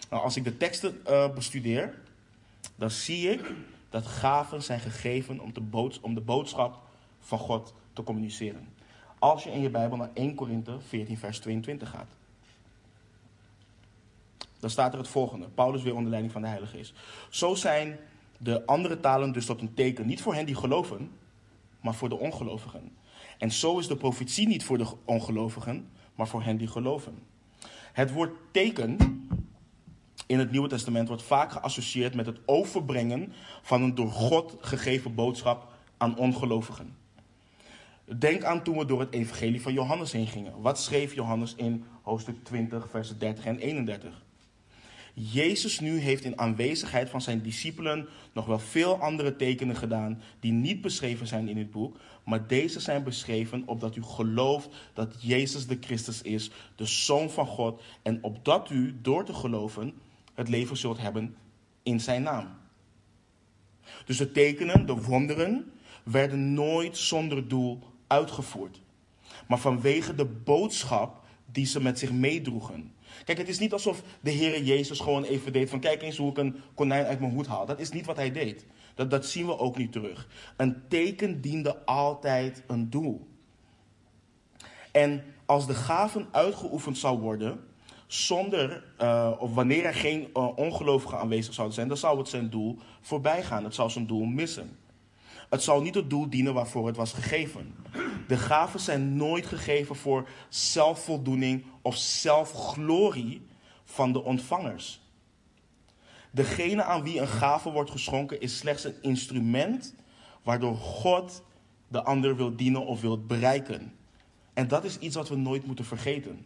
Nou, als ik de teksten uh, bestudeer, dan zie ik dat gaven zijn gegeven om de, om de boodschap van God te communiceren. Als je in je Bijbel naar 1 Korinthe 14, vers 22 gaat dan staat er het volgende. Paulus weer onder leiding van de Heilige Geest. Zo zijn de andere talen dus tot een teken, niet voor hen die geloven, maar voor de ongelovigen. En zo is de profetie niet voor de ongelovigen, maar voor hen die geloven. Het woord teken in het Nieuwe Testament wordt vaak geassocieerd met het overbrengen van een door God gegeven boodschap aan ongelovigen. Denk aan toen we door het evangelie van Johannes heen gingen. Wat schreef Johannes in hoofdstuk 20, versen 30 en 31? Jezus nu heeft in aanwezigheid van zijn discipelen nog wel veel andere tekenen gedaan die niet beschreven zijn in het boek, maar deze zijn beschreven opdat u gelooft dat Jezus de Christus is, de Zoon van God, en opdat u door te geloven het leven zult hebben in zijn naam. Dus de tekenen, de wonderen, werden nooit zonder doel uitgevoerd, maar vanwege de boodschap die ze met zich meedroegen. Kijk, het is niet alsof de Heer Jezus gewoon even deed van kijk eens hoe ik een konijn uit mijn hoed haal. Dat is niet wat hij deed. Dat, dat zien we ook niet terug. Een teken diende altijd een doel. En als de gaven uitgeoefend zou worden, zonder, uh, of wanneer er geen uh, ongelovigen aanwezig zouden zijn, dan zou het zijn doel voorbij gaan. Het zou zijn doel missen. Het zal niet het doel dienen waarvoor het was gegeven. De gaven zijn nooit gegeven voor zelfvoldoening of zelfglorie van de ontvangers. Degene aan wie een gave wordt geschonken is slechts een instrument waardoor God de ander wil dienen of wil bereiken. En dat is iets wat we nooit moeten vergeten.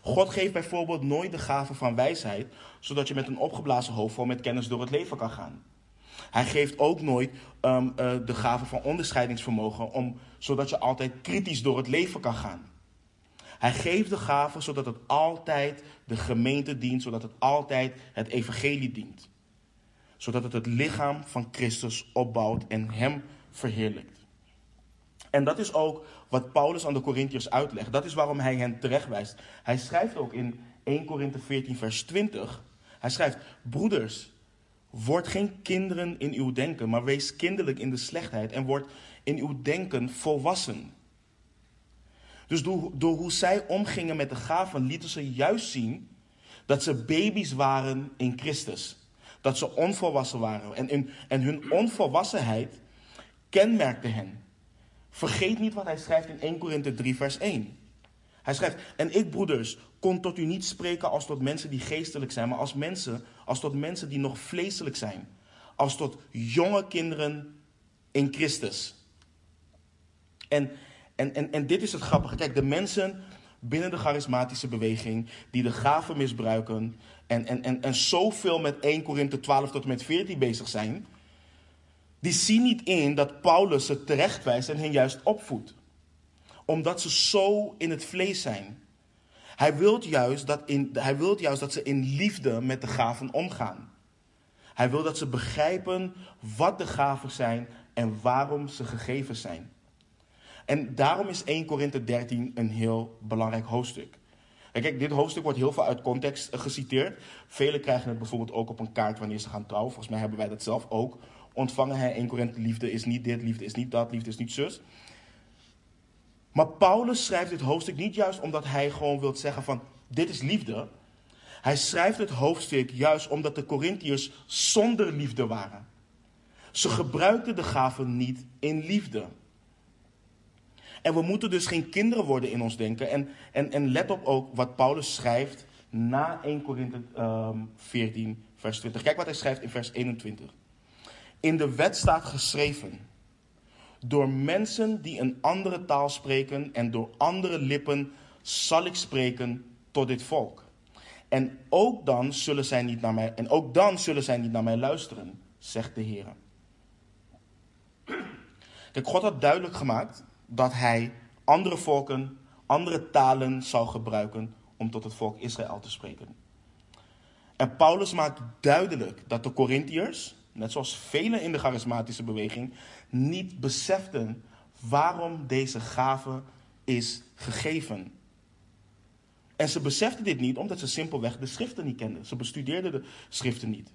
God geeft bijvoorbeeld nooit de gave van wijsheid, zodat je met een opgeblazen hoofd vol met kennis door het leven kan gaan. Hij geeft ook nooit um, uh, de gave van onderscheidingsvermogen, om, zodat je altijd kritisch door het leven kan gaan. Hij geeft de gave zodat het altijd de gemeente dient, zodat het altijd het evangelie dient. Zodat het het lichaam van Christus opbouwt en hem verheerlijkt. En dat is ook wat Paulus aan de Corinthiërs uitlegt. Dat is waarom hij hen terechtwijst. Hij schrijft ook in 1 Korinthe 14, vers 20. Hij schrijft: Broeders, word geen kinderen in uw denken, maar wees kinderlijk in de slechtheid en word in uw denken volwassen. Dus door, hoe zij omgingen met de gaven, lieten ze juist zien dat ze baby's waren in Christus. Dat ze onvolwassen waren. En, en hun onvolwassenheid kenmerkte hen. Vergeet niet wat hij schrijft in 1 Korinthe 3, vers 1. Hij schrijft: En ik, broeders, kon tot u niet spreken als tot mensen die geestelijk zijn, maar als mensen, als tot mensen die nog vleeselijk zijn. Als tot jonge kinderen in Christus. En, en, en, en dit is het grappige. Kijk, de mensen binnen de charismatische beweging die de gaven misbruiken en, en, en, en zoveel met 1 Korinthe 12 tot en met 14 bezig zijn, die zien niet in dat Paulus ze terechtwijst en hen juist opvoedt. Omdat ze zo in het vlees zijn. Hij wil juist dat, hij wilt juist dat ze in liefde met de gaven omgaan. Hij wil dat ze begrijpen wat de gaven zijn en waarom ze gegeven zijn. En daarom is 1 Korinthe 13 een heel belangrijk hoofdstuk. Kijk, dit hoofdstuk wordt heel veel uit context geciteerd. Velen krijgen het bijvoorbeeld ook op een kaart wanneer ze gaan trouwen. Volgens mij hebben wij dat zelf ook ontvangen. Hè? 1 Korinthe, liefde is niet dit, liefde is niet dat, liefde is niet zus. Maar Paulus schrijft dit hoofdstuk niet juist omdat hij gewoon wil zeggen van dit is liefde. Hij schrijft het hoofdstuk juist omdat de Corinthiërs zonder liefde waren. Ze gebruikten de gaven niet in liefde. En we moeten dus geen kinderen worden in ons denken. En, en, en let op ook wat Paulus schrijft na 1 Korinthe um, ehm, 14, vers 20. Kijk wat hij schrijft in vers 21. In de wet staat geschreven: Door mensen die een andere taal spreken en door andere lippen zal ik spreken tot dit volk. En ook dan zullen zij niet naar mij, en ook dan zullen zij niet naar mij luisteren, zegt de Heer. Kijk, God had duidelijk gemaakt dat hij andere volken, andere talen zou gebruiken om tot het volk Israël te spreken. En Paulus maakt duidelijk dat de Corinthiërs, net zoals velen in de charismatische beweging, niet beseften waarom deze gave is gegeven. En ze beseften dit niet omdat ze simpelweg de schriften niet kenden. Ze bestudeerden de schriften niet.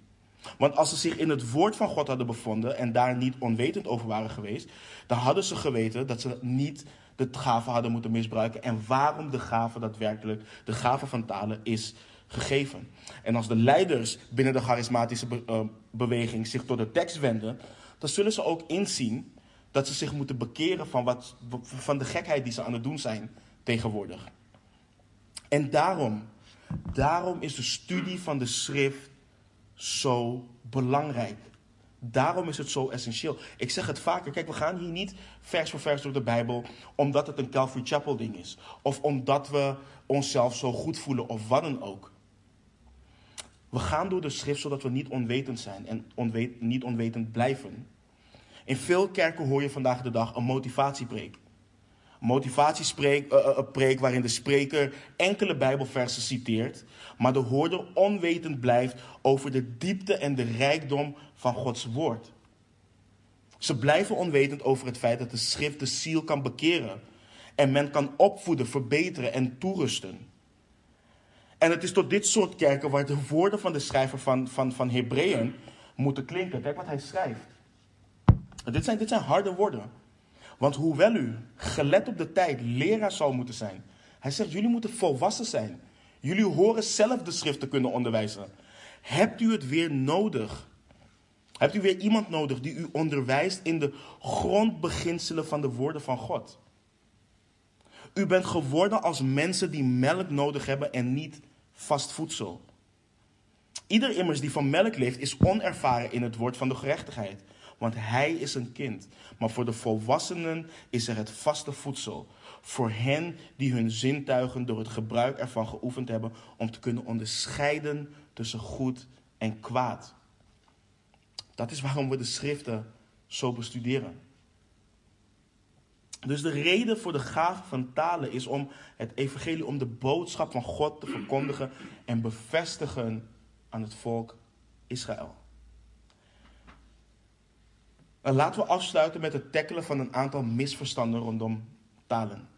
Want als ze zich in het woord van God hadden bevonden en daar niet onwetend over waren geweest, dan hadden ze geweten dat ze niet de gave hadden moeten misbruiken en waarom de gave daadwerkelijk, de gave van talen, is gegeven. En als de leiders binnen de charismatische eh, beweging zich tot de tekst wenden, dan zullen ze ook inzien dat ze zich moeten bekeren van, wat, van de gekheid die ze aan het doen zijn tegenwoordig. En daarom, daarom is de studie van de schrift zo belangrijk. Daarom is het zo essentieel. Ik zeg het vaker. Kijk, we gaan hier niet vers voor vers door de Bijbel omdat het een Calvary Chapel ding is. Of omdat we onszelf zo goed voelen of wat dan ook. We gaan door de schrift zodat we niet onwetend zijn en niet onwetend blijven. In veel kerken hoor je vandaag de dag een motivatiepreek motivatiespreek uh, preek waarin de spreker enkele Bijbelversen citeert, maar de hoorder onwetend blijft over de diepte en de rijkdom van Gods woord. Ze blijven onwetend over het feit dat de schrift de ziel kan bekeren en men kan opvoeden, verbeteren en toerusten. En het is tot dit soort kerken waar de woorden van de schrijver van, van, van Hebreeën moeten klinken. Kijk wat hij schrijft. Dit zijn, dit zijn harde woorden. Want hoewel u, gelet op de tijd, leraar zou moeten zijn. Hij zegt, jullie moeten volwassen zijn. Jullie horen zelf de schrift te kunnen onderwijzen. Hebt u het weer nodig? Hebt u weer iemand nodig die u onderwijst in de grondbeginselen van de woorden van God? U bent geworden als mensen die melk nodig hebben en niet vast voedsel. Ieder immers die van melk leeft is onervaren in het woord van de gerechtigheid, want hij is een kind. Maar voor de volwassenen is er het vaste voedsel. Voor hen die hun zintuigen door het gebruik ervan geoefend hebben om te kunnen onderscheiden tussen goed en kwaad. Dat is waarom we de schriften zo bestuderen. Dus de reden voor de gave van talen is om het evangelie, om de boodschap van God te verkondigen en bevestigen aan het volk Israël. En laten we afsluiten met het tackelen van een aantal misverstanden rondom talen.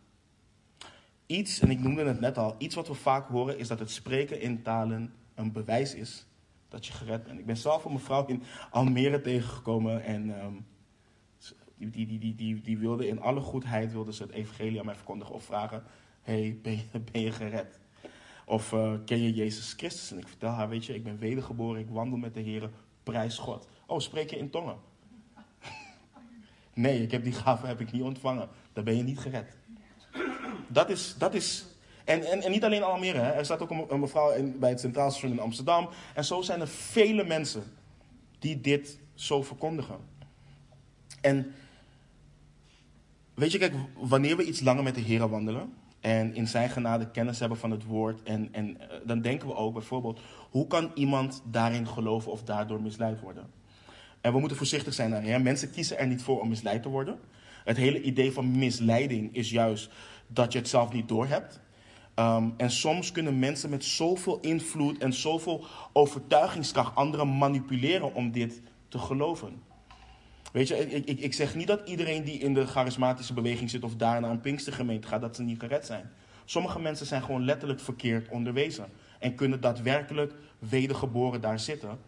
Iets, en ik noemde het net al, iets wat we vaak horen is dat het spreken in talen een bewijs is dat je gered bent. Ik ben zelf een mevrouw in Almere tegengekomen en ehm, die, die, die, die, die, wilde in alle goedheid wilde ze het evangelie aan mij verkondigen of vragen, hey, ben, je, ben je gered? Of uh, ken je Jezus Christus? En ik vertel haar, weet je, ik ben wedergeboren, ik wandel met de Heer, prijs God. Oh, spreek je in tongen? nee, ik heb die gave heb ik niet ontvangen. Dan ben je niet gered. Dat is, dat is en, en, en niet alleen Almere, hè. er staat ook een, mevrouw in, bij het Centraal Station in Amsterdam. En zo zijn er vele mensen die dit zo verkondigen. En weet je, kijk, wanneer we iets langer met de Heer wandelen en in zijn genade kennis hebben van het woord, en, en eh, dan denken we ook bijvoorbeeld, hoe kan iemand daarin geloven of daardoor misleid worden? En we moeten voorzichtig zijn daarin. Hè? Mensen kiezen er niet voor om misleid te worden. Het hele idee van misleiding is juist dat je het zelf niet doorhebt. Um, en soms kunnen mensen met zoveel invloed en zoveel overtuigingskracht anderen manipuleren om dit te geloven. Weet je, ik, ik, ik zeg niet dat iedereen die in de charismatische beweging zit of daar naar een Pinkstergemeente gaat, dat ze niet gered zijn. Sommige mensen zijn gewoon letterlijk verkeerd onderwezen. En kunnen daadwerkelijk wedergeboren daar zitten.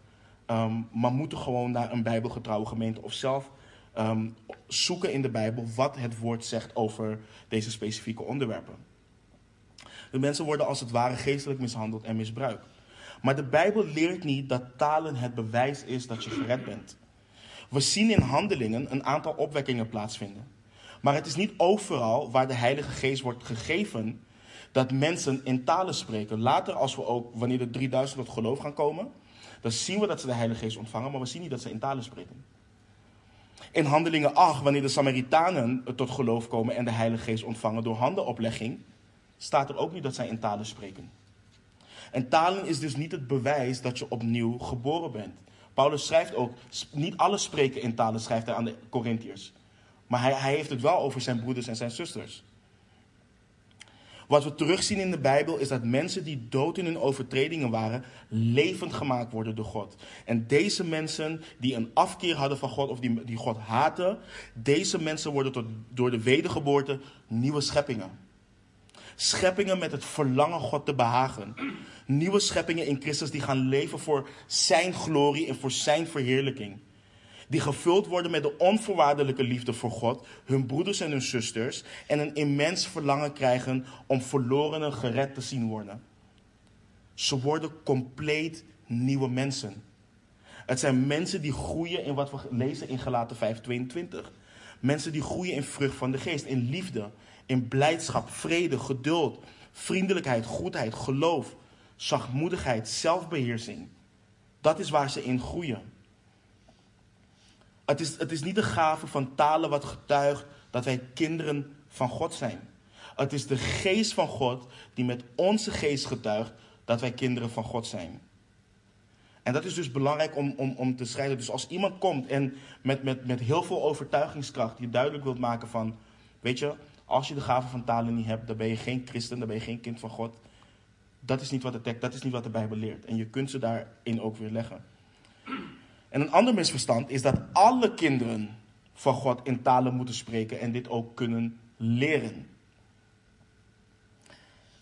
Um, maar moeten gewoon naar een bijbelgetrouwe gemeente of zelf um, zoeken in de Bijbel wat het woord zegt over deze specifieke onderwerpen. De mensen worden als het ware geestelijk mishandeld en misbruikt. Maar de Bijbel leert niet dat talen het bewijs is dat je gered bent. We zien in handelingen een aantal opwekkingen plaatsvinden. Maar het is niet overal waar de Heilige Geest wordt gegeven dat mensen in talen spreken. Later, als we ook, wanneer de 3000 tot geloof gaan komen, dan zien we dat ze de Heilige Geest ontvangen, maar we zien niet dat ze in talen spreken. In Handelingen 8, wanneer de Samaritanen tot geloof komen en de Heilige Geest ontvangen door handenoplegging, staat er ook niet dat zij in talen spreken. En talen is dus niet het bewijs dat je opnieuw geboren bent. Paulus schrijft ook, niet alles spreken in talen schrijft hij aan de Corinthiërs. Maar hij, hij heeft het wel over zijn broeders en zijn zusters. Wat we terugzien in de Bijbel is dat mensen die dood in hun overtredingen waren, levend gemaakt worden door God. En deze mensen die een afkeer hadden van God of die, die God haten, deze mensen worden tot, door de wedergeboorte nieuwe scheppingen. Scheppingen met het verlangen God te behagen. Nieuwe scheppingen in Christus die gaan leven voor Zijn glorie en voor Zijn verheerlijking. Die gevuld worden met de onvoorwaardelijke liefde voor God, hun broeders en hun zusters. En een immens verlangen krijgen om verlorenen gered te zien worden. Ze worden compleet nieuwe mensen. Het zijn mensen die groeien in wat we lezen in Galaten 5:22. Mensen die groeien in vrucht van de geest, in liefde, in blijdschap, vrede, geduld, vriendelijkheid, goedheid, geloof, zachtmoedigheid, zelfbeheersing. Dat is waar ze in groeien. Het is, het is niet de gave van talen wat getuigt dat wij kinderen van God zijn. Het is de geest van God die met onze geest getuigt dat wij kinderen van God zijn. En dat is dus belangrijk om, om, om te scheiden. Dus als iemand komt en met, met, met heel veel overtuigingskracht je duidelijk wilt maken van, weet je, als je de gave van talen niet hebt, dan ben je geen christen, dan ben je geen kind van God. Dat is niet wat de, tekst, dat is niet wat de Bijbel leert. En je kunt ze daarin ook weer leggen. En een ander misverstand is dat alle kinderen van God in talen moeten spreken en dit ook kunnen leren.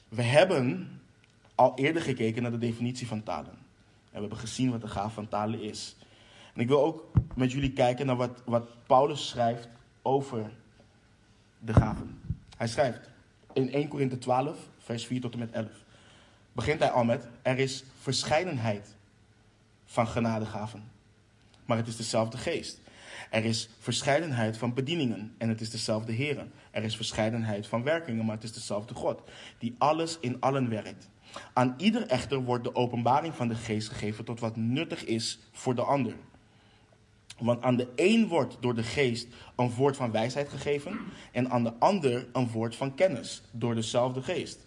We hebben al eerder gekeken naar de definitie van talen. En we hebben gezien wat de gave van talen is. En ik wil ook met jullie kijken naar wat, wat Paulus schrijft over de gaven. Hij schrijft in 1 Korinthe 12, vers 4 tot en met 11. begint hij al met: er is verscheidenheid van genadegaven, maar het is dezelfde geest. Er is verscheidenheid van bedieningen en het is dezelfde Heer. Er is verscheidenheid van werkingen, maar het is dezelfde God, die alles in allen werkt. Aan ieder echter wordt de openbaring van de geest gegeven tot wat nuttig is voor de ander. Want aan de een wordt door de geest een woord van wijsheid gegeven en aan de ander een woord van kennis door dezelfde geest.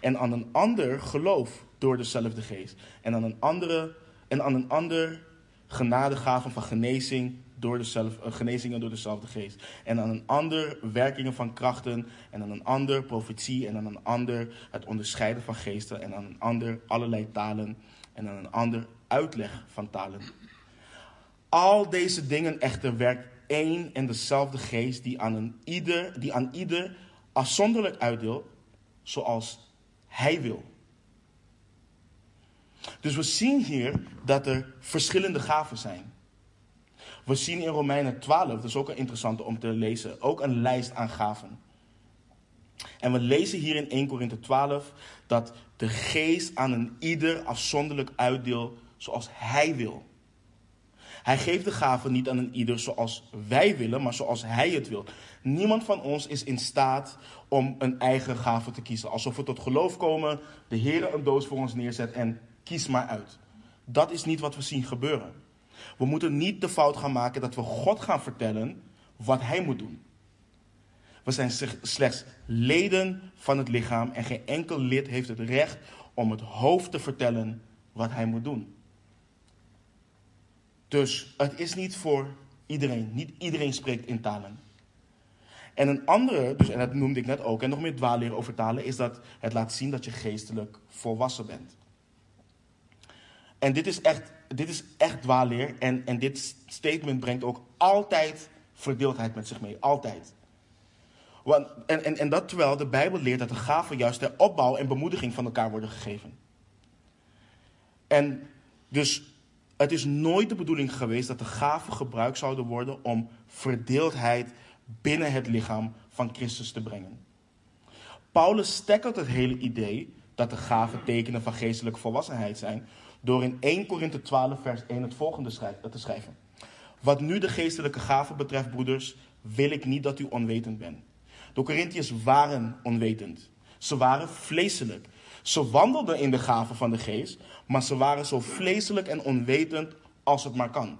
En aan een ander geloof door dezelfde geest. En aan een andere en aan een ander genadegaven van genezing door dezelfde, uh, genezingen door dezelfde geest. En aan een ander werkingen van krachten. En aan een ander profetie. En aan een ander het onderscheiden van geesten. En aan een ander allerlei talen. En aan een ander uitleg van talen. Al deze dingen echter werkt één en dezelfde geest die aan, een ieder, die aan ieder afzonderlijk uitdeelt zoals hij wil. Dus we zien hier dat er verschillende gaven zijn. We zien in Romeinen 12, dat is ook een interessante om te lezen, ook een lijst aan gaven. En we lezen hier in 1 Korinthe 12 dat de geest aan een ieder afzonderlijk uitdeelt zoals hij wil. Hij geeft de gaven niet aan een ieder zoals wij willen, maar zoals hij het wil. Niemand van ons is in staat om een eigen gave te kiezen. Alsof we tot geloof komen, de Heer een doos voor ons neerzet en kies maar uit. Dat is niet wat we zien gebeuren. We moeten niet de fout gaan maken dat we God gaan vertellen wat hij moet doen. We zijn slechts leden van het lichaam en geen enkel lid heeft het recht om het hoofd te vertellen wat hij moet doen. Dus het is niet voor iedereen. Niet iedereen spreekt in talen. En een andere, dus, en dat noemde ik net ook, en nog meer dwaalleren over talen, is dat het laat zien dat je geestelijk volwassen bent. En dit is echt, dit is echt dwaalleer. En, en dit statement brengt ook altijd verdeeldheid met zich mee. Altijd. Want, en, en, en dat terwijl de Bijbel leert dat de gaven juist ter opbouw en bemoediging van elkaar worden gegeven. En dus het is nooit de bedoeling geweest dat de gaven gebruikt zouden worden om verdeeldheid binnen het lichaam van Christus te brengen. Paulus stekkelt het hele idee dat de gaven tekenen van geestelijke volwassenheid zijn door in 1 Korinthe 12 vers 1 het volgende te schrijven. Wat nu de geestelijke gaven betreft, broeders, wil ik niet dat u onwetend bent. De Corinthiërs waren onwetend. Ze waren vleeselijk. Ze wandelden in de gaven van de geest, maar ze waren zo vleeselijk en onwetend als het maar kan.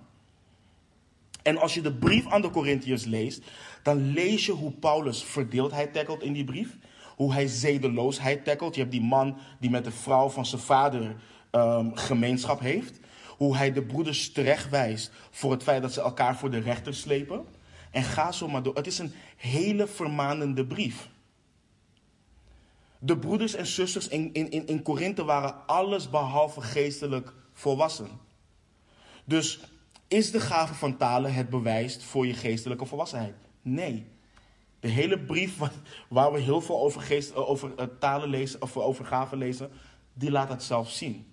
En als je de brief aan de Corinthiërs leest, dan lees je hoe Paulus verdeeldheid tackelt in die brief. Hoe hij zedeloosheid tackelt. Je hebt die man die met de vrouw van zijn vader um, gemeenschap heeft. Hoe hij de broeders terechtwijst voor het feit dat ze elkaar voor de rechter slepen. En ga zo maar door. Het is een hele vermanende brief. De broeders en zusters in, in, in Korinthe waren alles behalve geestelijk volwassen. Dus is de gave van talen het bewijs voor je geestelijke volwassenheid? Nee. De hele brief waar we heel veel over, geest, over eh, talen lezen, of over gaven lezen, die laat dat zelf zien.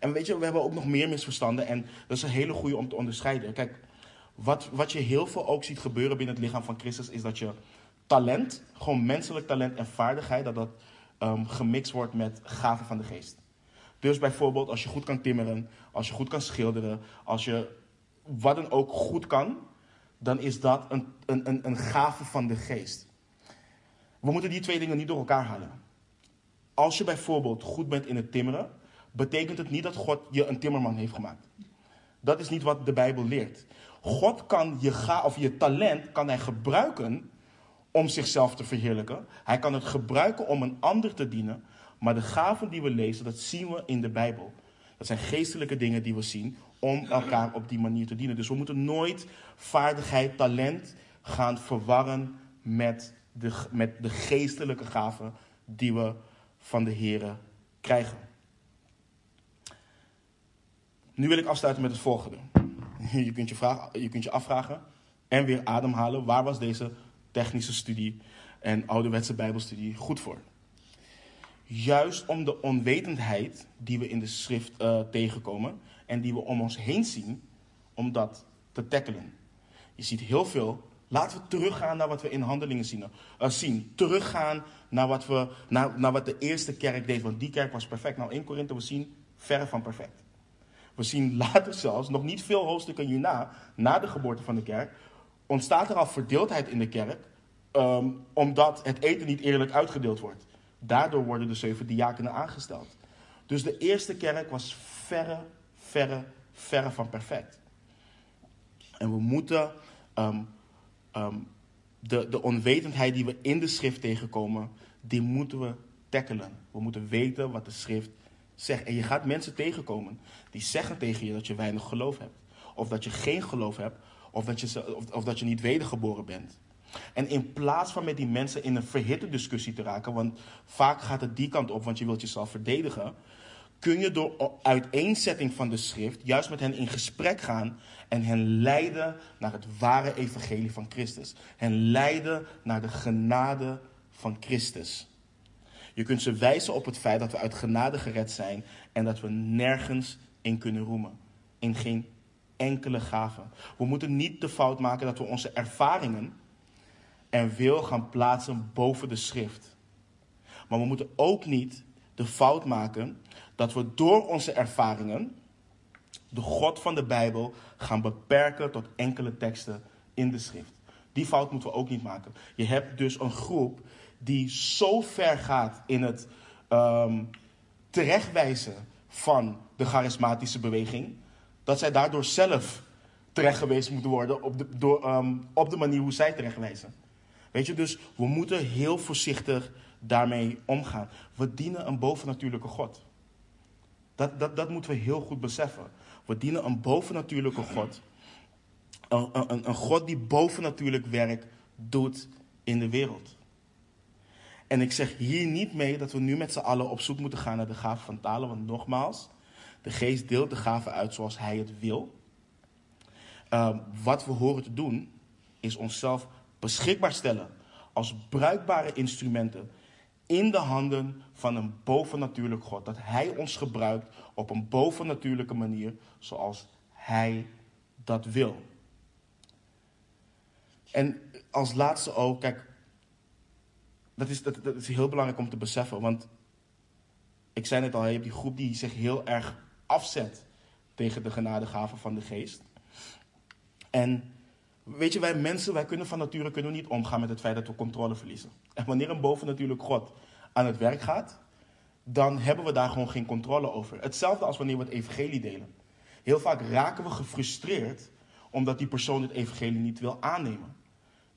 En weet je, we hebben ook nog meer misverstanden en dat is een hele goede om te onderscheiden. Kijk, wat, wat je heel veel ook ziet gebeuren binnen het lichaam van Christus is dat je talent, gewoon menselijk talent en vaardigheid, dat dat um, gemixt wordt met gaven van de geest. Dus bijvoorbeeld als je goed kan timmeren, als je goed kan schilderen, als je wat dan ook goed kan, dan is dat een, een, een, een gave van de geest. We moeten die twee dingen niet door elkaar halen. Als je bijvoorbeeld goed bent in het timmeren, betekent het niet dat God je een timmerman heeft gemaakt. Dat is niet wat de Bijbel leert. God kan je, ga, of je talent kan hij gebruiken om zichzelf te verheerlijken. Hij kan het gebruiken om een ander te dienen. Maar de gaven die we lezen, dat zien we in de Bijbel. Dat zijn geestelijke dingen die we zien om elkaar op die manier te dienen. Dus we moeten nooit vaardigheid, talent gaan verwarren met de, met de geestelijke gaven die we van de Here krijgen. Nu wil ik afsluiten met het volgende. Je kunt je, vragen, je kunt je afvragen en weer ademhalen. Waar was deze technische studie en ouderwetse Bijbelstudie goed voor? Juist om de onwetendheid die we in de schrift uh, tegenkomen en die we om ons heen zien, om dat te tackelen. Je ziet heel veel Laten we teruggaan naar wat we in handelingen zien. Uh, zien. Teruggaan naar wat, we, naar, naar wat de eerste kerk deed. Want die kerk was perfect. Nou, in Korinthe, we zien verre van perfect. We zien later zelfs, nog niet veel hoofdstukken hierna, na de geboorte van de kerk, ontstaat er al verdeeldheid in de kerk. Um, omdat het eten niet eerlijk uitgedeeld wordt. Daardoor worden de zeven diakenen aangesteld. Dus de eerste kerk was verre, verre, verre van perfect. En we moeten um, um, de, de onwetendheid die we in de schrift tegenkomen, die moeten we tackelen. We moeten weten wat de schrift zegt. En je gaat mensen tegenkomen die zeggen tegen je dat je weinig geloof hebt. Of dat je geen geloof hebt. Of dat je, of, of dat je niet wedergeboren bent. En in plaats van met die mensen in een verhitte discussie te raken, want vaak gaat het die kant op, want je wilt jezelf verdedigen, kun je door uiteenzetting van de schrift juist met hen in gesprek gaan en hen leiden naar het ware evangelie van Christus. Hen leiden naar de genade van Christus. Je kunt ze wijzen op het feit dat we uit genade gered zijn en dat we nergens in kunnen roemen. In geen enkele gave. We moeten niet de fout maken dat we onze ervaringen en wil gaan plaatsen boven de schrift. Maar we moeten ook niet de fout maken dat we door onze ervaringen de God van de Bijbel gaan beperken tot enkele teksten in de schrift. Die fout moeten we ook niet maken. Je hebt dus een groep die zo ver gaat in het um, terechtwijzen van de charismatische beweging, dat zij daardoor zelf terechtgewezen moeten worden op de, door, um, op de manier hoe zij terechtwijzen. Weet je, dus we moeten heel voorzichtig daarmee omgaan. We dienen een bovennatuurlijke God. Dat, dat, dat moeten we heel goed beseffen. We dienen een bovennatuurlijke God. Een, een, een God die bovennatuurlijk werk doet in de wereld. En ik zeg hier niet mee dat we nu met z'n allen op zoek moeten gaan naar de gave van talen. Want nogmaals, de geest deelt de gave uit zoals hij het wil. Uh, wat we horen te doen, is onszelf beschikbaar stellen als bruikbare instrumenten in de handen van een bovennatuurlijk God. Dat Hij ons gebruikt op een bovennatuurlijke manier zoals Hij dat wil. En als laatste ook, kijk, dat is, dat, is heel belangrijk om te beseffen. Want ik zei net al, je hebt die groep die zich heel erg afzet tegen de genadegaven van de geest. En Weet je, wij mensen, wij kunnen van nature kunnen niet omgaan met het feit dat we controle verliezen. En wanneer een bovennatuurlijk God aan het werk gaat, dan hebben we daar gewoon geen controle over. Hetzelfde als wanneer we het evangelie delen. Heel vaak raken we gefrustreerd omdat die persoon het evangelie niet wil aannemen.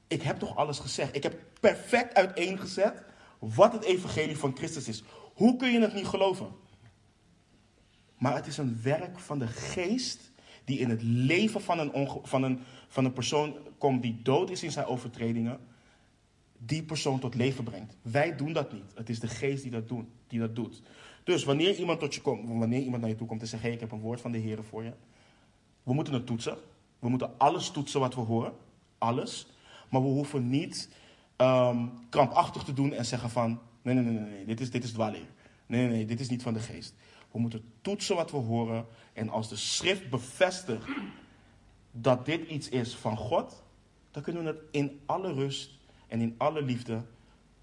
Ik heb toch alles gezegd. Ik heb perfect uiteengezet wat het evangelie van Christus is. Hoe kun je het niet geloven? Maar het is een werk van de geest die in het leven van een, van een, van een persoon komt die dood is in zijn overtredingen, die persoon tot leven brengt. Wij doen dat niet. Het is de geest die dat, die dat doet. Dus wanneer iemand tot je komt, wanneer iemand naar je toe komt en zegt: ik heb een woord van de Heer voor je. We moeten het toetsen. We moeten alles toetsen wat we horen. Alles. Maar we hoeven niet um, krampachtig te doen en zeggen van... Nee, nee, nee, nee, dit is, dit is dwaalleer. Nee, nee, nee, dit is niet van de geest. We moeten toetsen wat we horen. En als de schrift bevestigt dat dit iets is van God, dan kunnen we het in alle rust en in alle liefde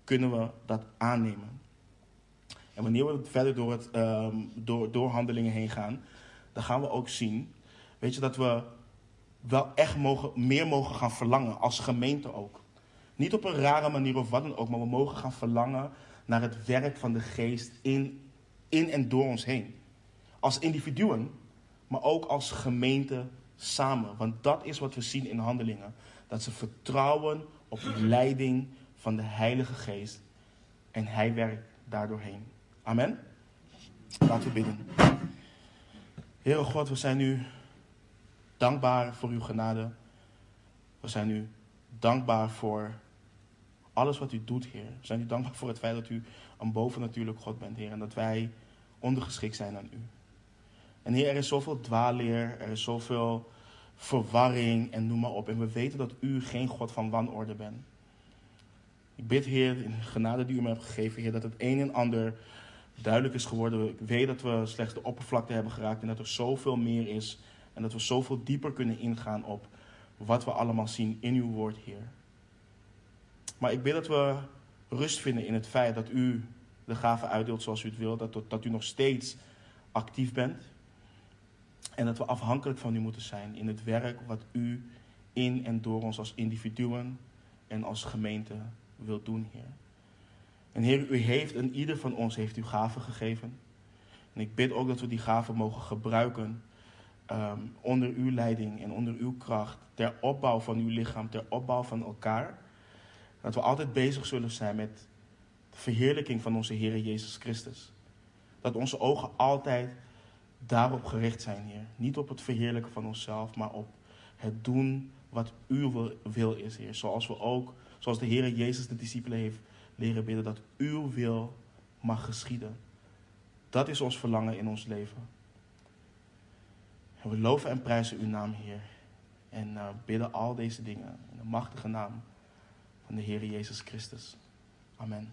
kunnen we dat aannemen. En wanneer we verder door, het, um, door, door handelingen heen gaan, dan gaan we ook zien, weet je, dat we wel echt mogen, meer mogen gaan verlangen, als gemeente ook. Niet op een rare manier of wat dan ook, maar we mogen gaan verlangen naar het werk van de geest in in en door ons heen. Als individuen, maar ook als gemeente samen. Want dat is wat we zien in handelingen. Dat ze vertrouwen op de leiding van de Heilige Geest. En Hij werkt daardoorheen. Amen. Laten we bidden. Heere God, we zijn u dankbaar voor uw genade. We zijn u dankbaar voor alles wat u doet, Heer. We zijn u dankbaar voor het feit dat u een bovennatuurlijk God bent, Heer. En dat wij ondergeschikt zijn aan u. En Heer, er is zoveel dwaalleer, er is zoveel verwarring en noem maar op. En we weten dat u geen God van wanorde bent. Ik bid, Heer, in de genade die u me hebt gegeven, Heer, dat het een en ander duidelijk is geworden. Ik weet dat we slechts de oppervlakte hebben geraakt en dat er zoveel meer is. En dat we zoveel dieper kunnen ingaan op wat we allemaal zien in uw woord, Heer. Maar ik bid dat we rust vinden in het feit dat u de gave uitdeelt zoals u het wil. Dat, dat u nog steeds actief bent. En dat we afhankelijk van u moeten zijn in het werk wat u in en door ons als individuen en als gemeente wilt doen, Heer. En Heer, u heeft en ieder van ons heeft u gaven gegeven. En ik bid ook dat we die gaven mogen gebruiken um, onder uw leiding en onder uw kracht. Ter opbouw van uw lichaam, ter opbouw van elkaar. Dat we altijd bezig zullen zijn met de verheerlijking van onze Heer Jezus Christus. Dat onze ogen altijd daarop gericht zijn, Heer. Niet op het verheerlijken van onszelf, maar op het doen wat uw wil is, Heer. Zoals we ook, zoals de Heer Jezus de discipelen heeft leren bidden, dat uw wil mag geschieden. Dat is ons verlangen in ons leven. En we loven en prijzen uw naam, Heer. En uh, bidden al deze dingen in de machtige naam van de Heer Jezus Christus. Amen.